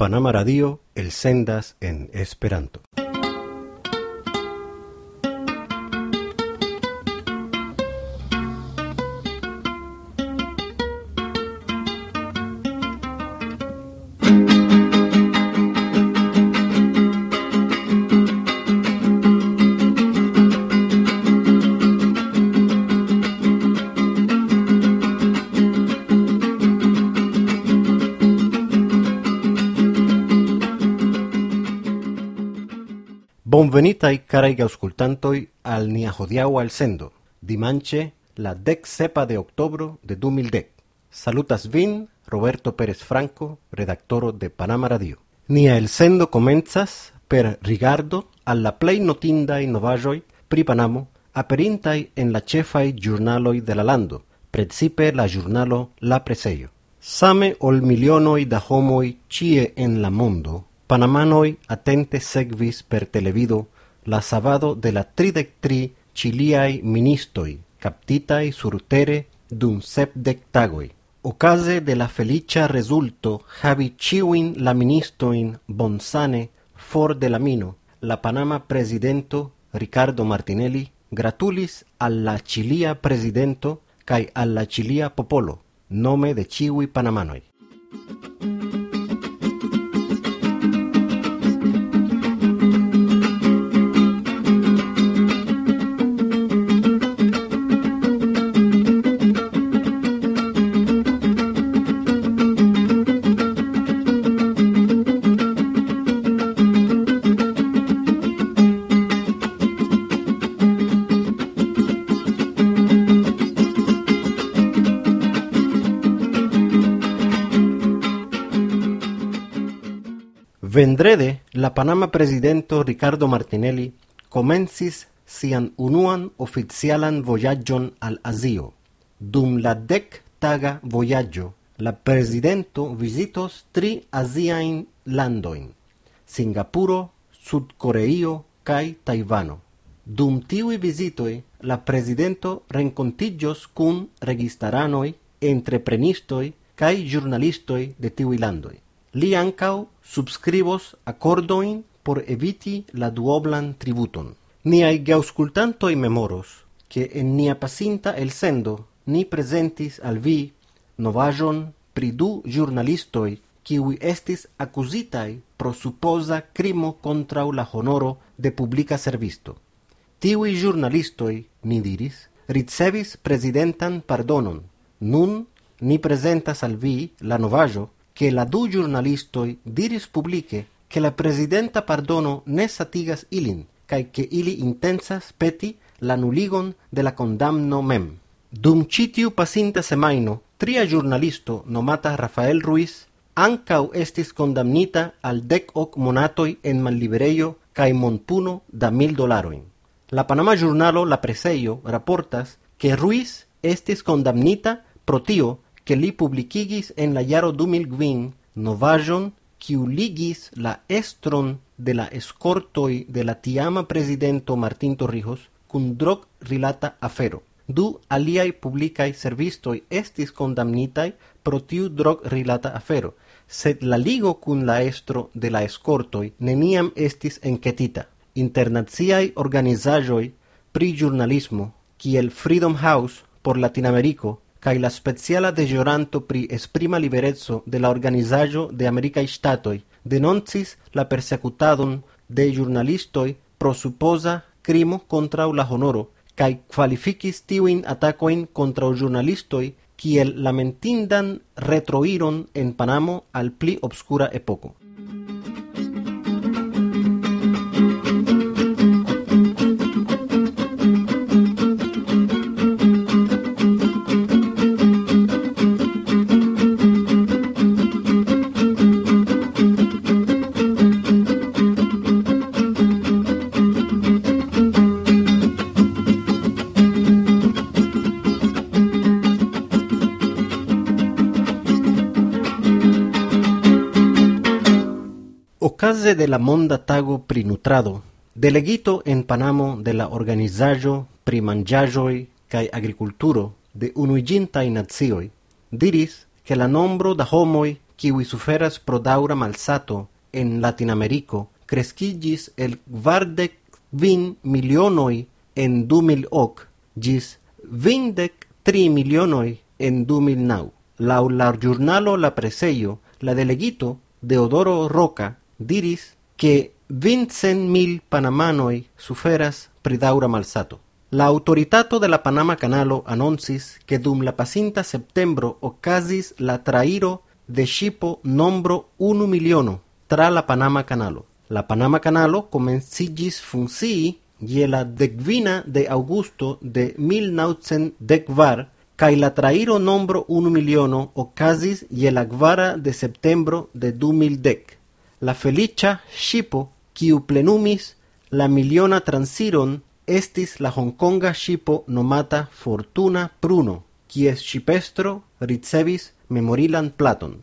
Panama Radio, el sendas en Esperanto. Bonvenitai carai auscultantoi al nia hodiaŭa al sendo, dimanche la dec sepa de octobro de 2010. Salutas vin, Roberto Pérez Franco, redaktoro de Panama Radio. Nia el sendo comenzas per rigardo al la plej notindaj novaĵoj pri Panamo aperintaj en la ĉefaj ĵurnaloj de la lando, precipe la ĵurnalo La Presejo. Same ol milionoj da homoj ĉie en la mondo panamanoi atente segvis per televido la sabado de la tridec tri ministoi captitai surtere dum sepdec tagoi. Ocase de la felicia resulto habi ciuin la ministoin bonsane for de la mino, la Panama presidento Ricardo Martinelli gratulis alla Chilia presidento cae alla Chilia popolo, nome de ciui panamanoi. Vendrede la Panama presidento Ricardo Martinelli comencis sian unuan oficialan vojaĝon al Azio. Dum la dek taga vojaĝo la presidento vizitos tri aziajn landojn: Singapuro, Sud-Koreio kaj Tajvano. Dum tiuj vizitoj la presidento renkontiĝos kun registaranoj, entreprenistoj kaj ĵurnalistoj de tiuj landoj. Li ankaŭ subskribos akordojn por eviti la duoblan tributon. Niaj geaŭskultantoj memoros, che en nia pacinta el sendo ni presentis al vi novajon pri du ĵurnalistoj kiuj estis akuzitaj pro supoza krimo kontraŭ la honoro de publica servisto. Tiui ĵurnalistoj, ni diris, ricevis presidentan pardonon. Nun ni presentas al vi la novajo che la du giornalistoi diris publice che la presidenta pardono ne satigas ilin, cae che ili intensas peti la nuligon de la condamno mem. Dum citiu pasinta semaino, tria giornalisto nomata Rafael Ruiz ancau estis condamnita al dec hoc monatoi en mallibereio cae monpuno da mil dolaroin. La Panama Journalo La Preseio raportas che Ruiz estis condamnita pro tio che li publicigis en la jaro 2005 novajon quiu ligis la estron de la escortoi de la tiama presidento Martín Torrijos cun drog rilata afero. Du aliai publicai servistoi estis condamnitai pro tiu drog rilata afero, sed la ligo kun la estro de la escortoi neniam estis enquetita. Internaziai organizajoi pri giornalismo, kiel Freedom House por Latinoamerico, kaj la speciala deĵoranto pri esprima libereco de la Organizaĵo de Amerikaj Ŝtatoj denoncis la persekutadon de ĵurnalistoj pro supoza krimo kontraŭ la honoro kaj kvalifikis tiujn atakojn kontraŭ ĵurnalistoj kiel lamentindan retroiron en Panamo al pli obscura epoko. De la monda tago pri nutrado, delegito en Panamo de la organizajo pri manĝaĵoj kaj agrikulturo de Unuiĝintaj Nacioj, diris, ke la nombro da homoj kiwi suferas pro daura malsato en Latinameriko cresquigis el vardec vin milionoi en du mil ok gis vindec tri milionoi en du mil nau. Lau la giurnalo la preseio, la delegito Deodoro Roca diris que vincent mil panamanoi suferas pridaura malsato. La autoritato de la Panama Canalo annoncis que dum la pacinta septembro ocasis la trairo de shipo nombro unu miliono tra la Panama Canalo. La Panama Canalo comencigis funcii je la decvina de augusto de 1910 kai la trairo nombro unu miliono ocasis je la de septembro de 2010. La felicia shipo kiu plenumis la miliona transiron, estis la hongkonga shipo nomata Fortuna Pruno, kies shipestro ricevis memorilan platon.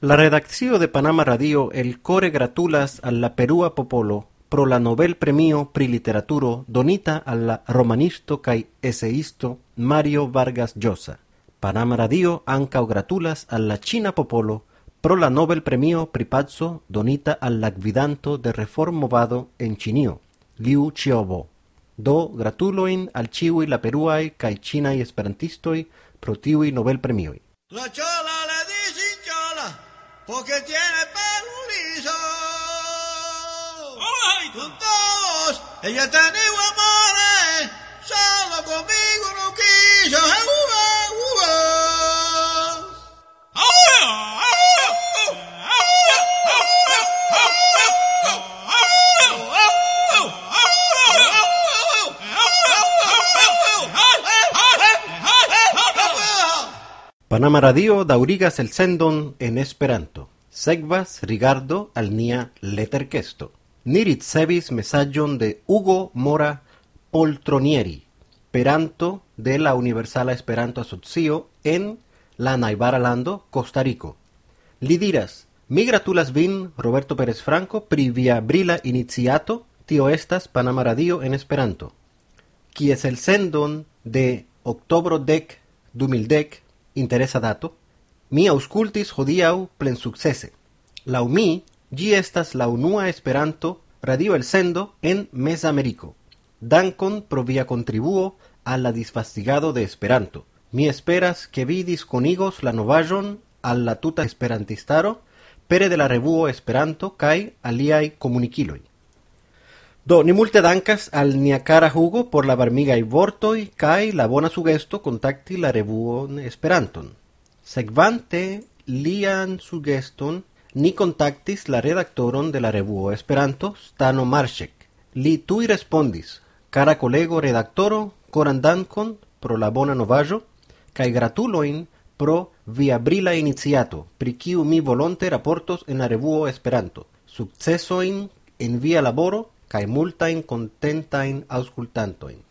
La redaccio de Panama Radio el core gratulas al la Perua popolo pro la Nobel premio pri literaturo donita al la romanisto kai eseisto Mario Vargas Llosa. Panama Radio anca gratulas al la China popolo pro la Nobel premio pri pazzo donita al la gvidanto de reformovado en Chinio, Liu Xiaobo. Do gratuloin al ciui la peruai kai chinai esperantistoi pro tiui Nobel premioi. Porque tiene pelo liso. Con todos, ella tenía amores, solo conmigo no quiso. Panama Radio daurigas el sendon en Esperanto. Segvas rigardo al nia letterkesto. Ni ricevis mesaĝon de Hugo Mora Poltronieri, peranto de la Universala Esperanto Asocio en la najbara lando Costa Rico. Li diras: Mi gratulas vin, Roberto Pérez Franco, pri via brila iniciato, tio estas Panama Radio en Esperanto. Kies el sendon de oktobro dek 2010 interesa dato, mi auscultis hodiau plen successe. Lau mi, gi estas la unua Esperanto radio el sendo en Mesamerico. Dankon pro via contribuo al la disfastigado de Esperanto. Mi esperas que vi disconigos la novajon al la tuta esperantistaro pere de la revuo Esperanto kai aliai comuniciloi. Do, ni multe dankas al nia cara Hugo por la varmigaj vortoi kaj la bona sugesto kontakti la revuon Esperanton. Sekvante lian sugeston ni kontaktis la redaktoron de la revuo Esperanto, Stano Marshek. Li tui respondis: "Kara kolego redaktoro, koran dankon pro la bona novaĵo kaj gratuloin pro via brila iniciato, pri kiu mi volonte raportos en la revuo Esperanto. Sukcesojn en via laboro cae multain contentain auscultantoin.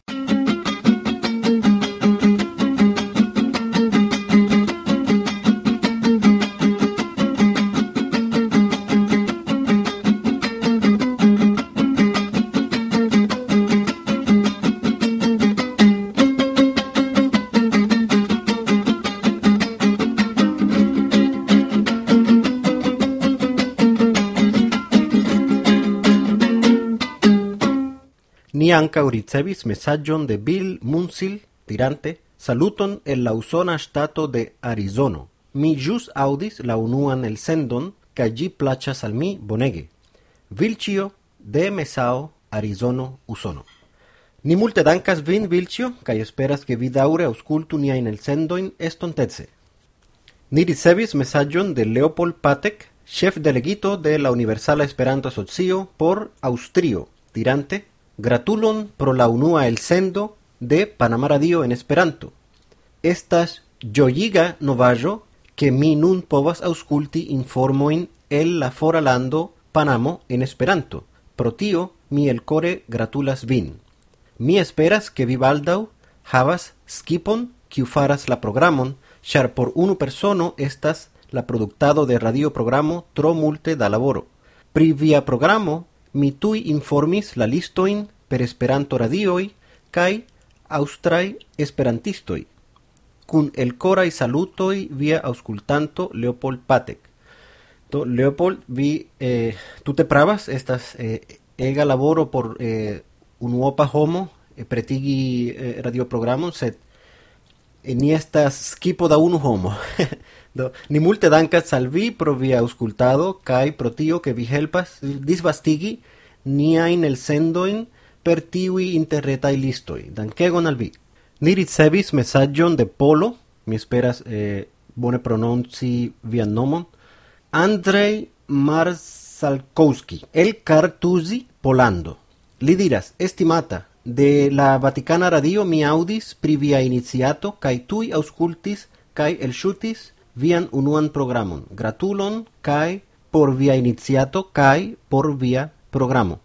Ni ankaŭ ricevis mesaĝon de Bill Munsil, dirante: Saluton el la usona ŝtato de Arizono. Mi ĵus aŭdis la unuan elsendon kaj ĝi plaĉas al mi bonege. Vilĉjo de Mesao, Arizono, Usono. Ni multe dankas vin, Vilĉjo, kaj esperas ke vi daŭre aŭskultu niajn elsendojn estontece. Ni ricevis mesaĝon de Leopold Patek, chef delegito de la Universala Esperanto Asocio por Aŭstrio, dirante: Gratulon pro la unua elsendo de Panama Radio en Esperanto. Estas ĝojiga novaĵo, que mi nun povas ausculti informoin el la foralando Panamo en Esperanto. Pro tio mi el core gratulas vin. Mi esperas que vi havas skipon kiu faras la programon, char por unu persono estas la productado de radioprogramo tro multe da laboro. Pri via programo mi tui informis la listoin per esperanto radioi kai austrai esperantistoi. Cun el corai salutoi via auscultanto Leopold Patek. Do, Leopold, vi eh, tute pravas, estas eh, ega laboro por eh, unuopa homo eh, pretigi eh, radioprogramon, sed eh, ni estas skipo da unu homo. Ni multe dankas al vi pro via auscultado, kai pro tio que vi helpas disvastigi niain el sendoin per tiui interretai listoi. Dankegon al vi. Ni ricevis messagion de Polo, mi esperas eh, bone prononci via nomon, Andrei Marsalkowski, el Cartusi, Polando. Li diras, estimata, de la Vaticana Radio mi audis pri via iniciato, kai tui auscultis, kai el shutis vian unuan programon. Gratulon, kai por via iniciato, kai por via programo.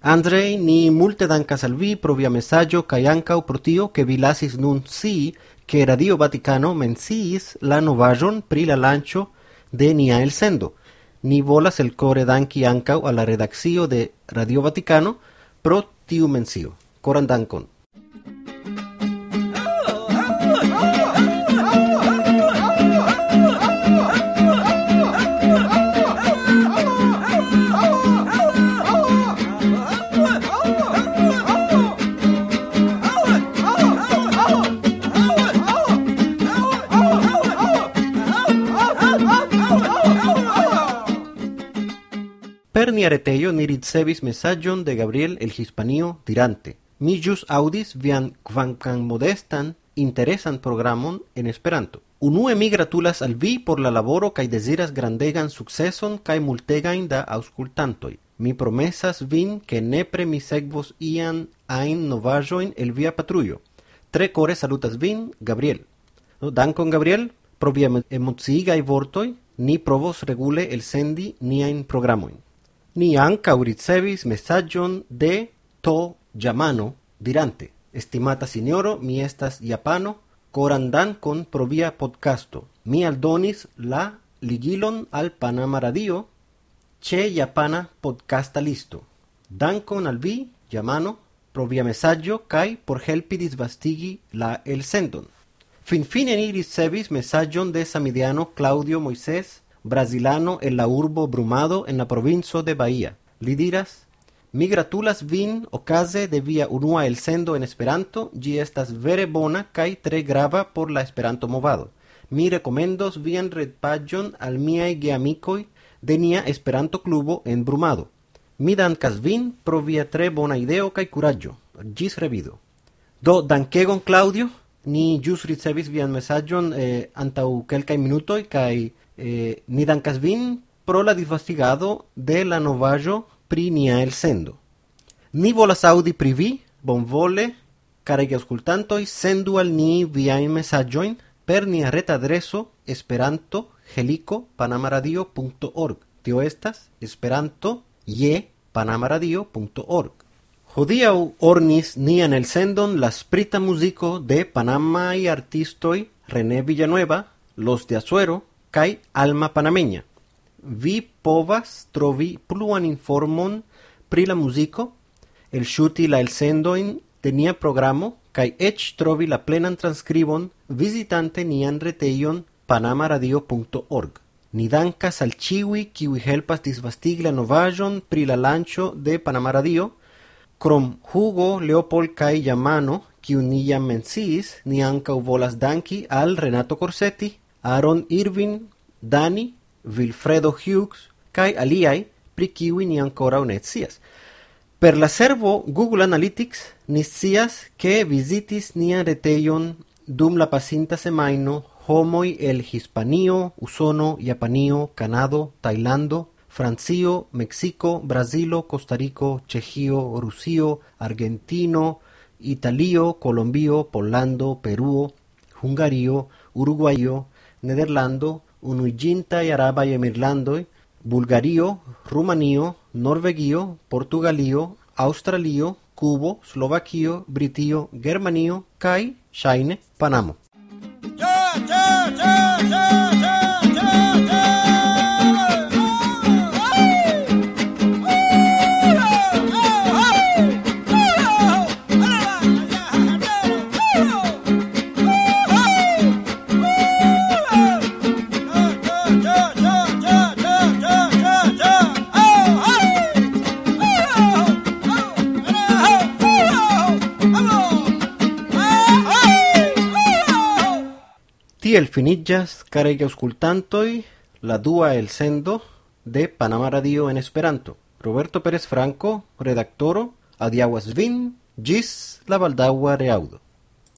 Andrei, ni multe dankas al vi pro via messaggio, kai ancau pro tio, che vi lasis nun si, che Radio Vaticano menciis la novajon pri la lancio de nia el sendo. Ni volas el core danki ancau a la redaccio de Radio Vaticano pro tiu mencio. Coran dankon. Per nia retejo ni ricevis messagion de Gabriel el Hispanio dirante Mi jus audis vian kvankam modestan interesan programon en Esperanto. Unue mi gratulas al vi por la laboro kaj deziras grandegan sukceson kaj multegajn da aŭskultantoj. Mi promesas vin, ke nepre mi sekvos ian ajn novaĵojn el via patrujo. Tre kore salutas vin, Gabriel. No, dankon, Gabriel, pro via emociigaj vortoj ni provos regule elsendi niajn programojn. Ni ankaŭ ricevis mesaĝon de to Yamano dirante: Estimata sinjoro, mi estas japano, koran dankon pro via podcasto. Mi aldonis la ligilon al Panama Radio ĉe japana podcasta listo. Dankon al vi, Yamano, pro via mesaĝo kaj por helpi disvastigi la elsendon. Finfine ni ricevis mesaĝon de samideano Claudio Moisés brasilano en la urbo Brumado en la provinco de Bahía. Li diras, mi gratulas vin ocase de via unua el sendo en Esperanto, gi estas vere bona kai tre grava por la Esperanto movado. Mi recomendos vian retpagion al miai geamicoi de nia Esperanto clubo en Brumado. Mi dankas vin pro via tre bona ideo kai curaggio. Gis revido. Do dankegon Claudio, ni jus ricevis vian mesagion eh, antau kelkai minutoi kai eh, ni dankas vin pro la disvastigado de la novajo pri nia el sendo. Ni volas audi pri vi, bonvole, caregi auscultantoi, sendu al ni viai messaggioin per nia ret adreso esperanto helico panamaradio.org. Tio estas esperanto je panamaradio.org. Hodiau ornis ni en el sendon la sprita musico de Panamai artistoi René Villanueva, Los de Azuero, kai alma panameña. vi povas trovi pluan informon pri la muziko, elŝuti la elsendojn de nia programo kaj eĉ trovi la plenan transkribon vizitante nian retejon panamaradio.org. Ni dankas al ĉiuj kiuj helpas disvastigi la novaĵon pri la lanĉo de Panama Radio, krom Hugo, Leopold kaj Yamano, kiu ni jam menciis, ni ankaŭ volas danki al Renato Corsetti, Aaron Irvin, Dani Wilfredo Hughes, kai aliai pri kiwi ni ancora ne. Per la servo Google Analytics ni scias ke visitis nia reteion dum la pasinta semaino homoi el Hispanio, Usono, Japanio, Canado, Tailando, Francio, Mexico, Brazilo, Costarico, Chejio, Rusio, Argentino, Italio, Colombio, Polando, Peruo, Hungario, Uruguayo, Nederlando, Unuiĝintaj Arabaj Emirlandoj, Bulgario, Rumanio, Norvegio, Portugalio, Australio, Cubo, Slovakio, Britio, Germanio Kai, ŝajne Panamo. Yeah, yeah, yeah! Tiel finillas care que auscultantoi la dua el sendo de Panamá Radio en Esperanto. Roberto Pérez Franco, redactoro, adiaguas vin, gis la baldaua reaudo.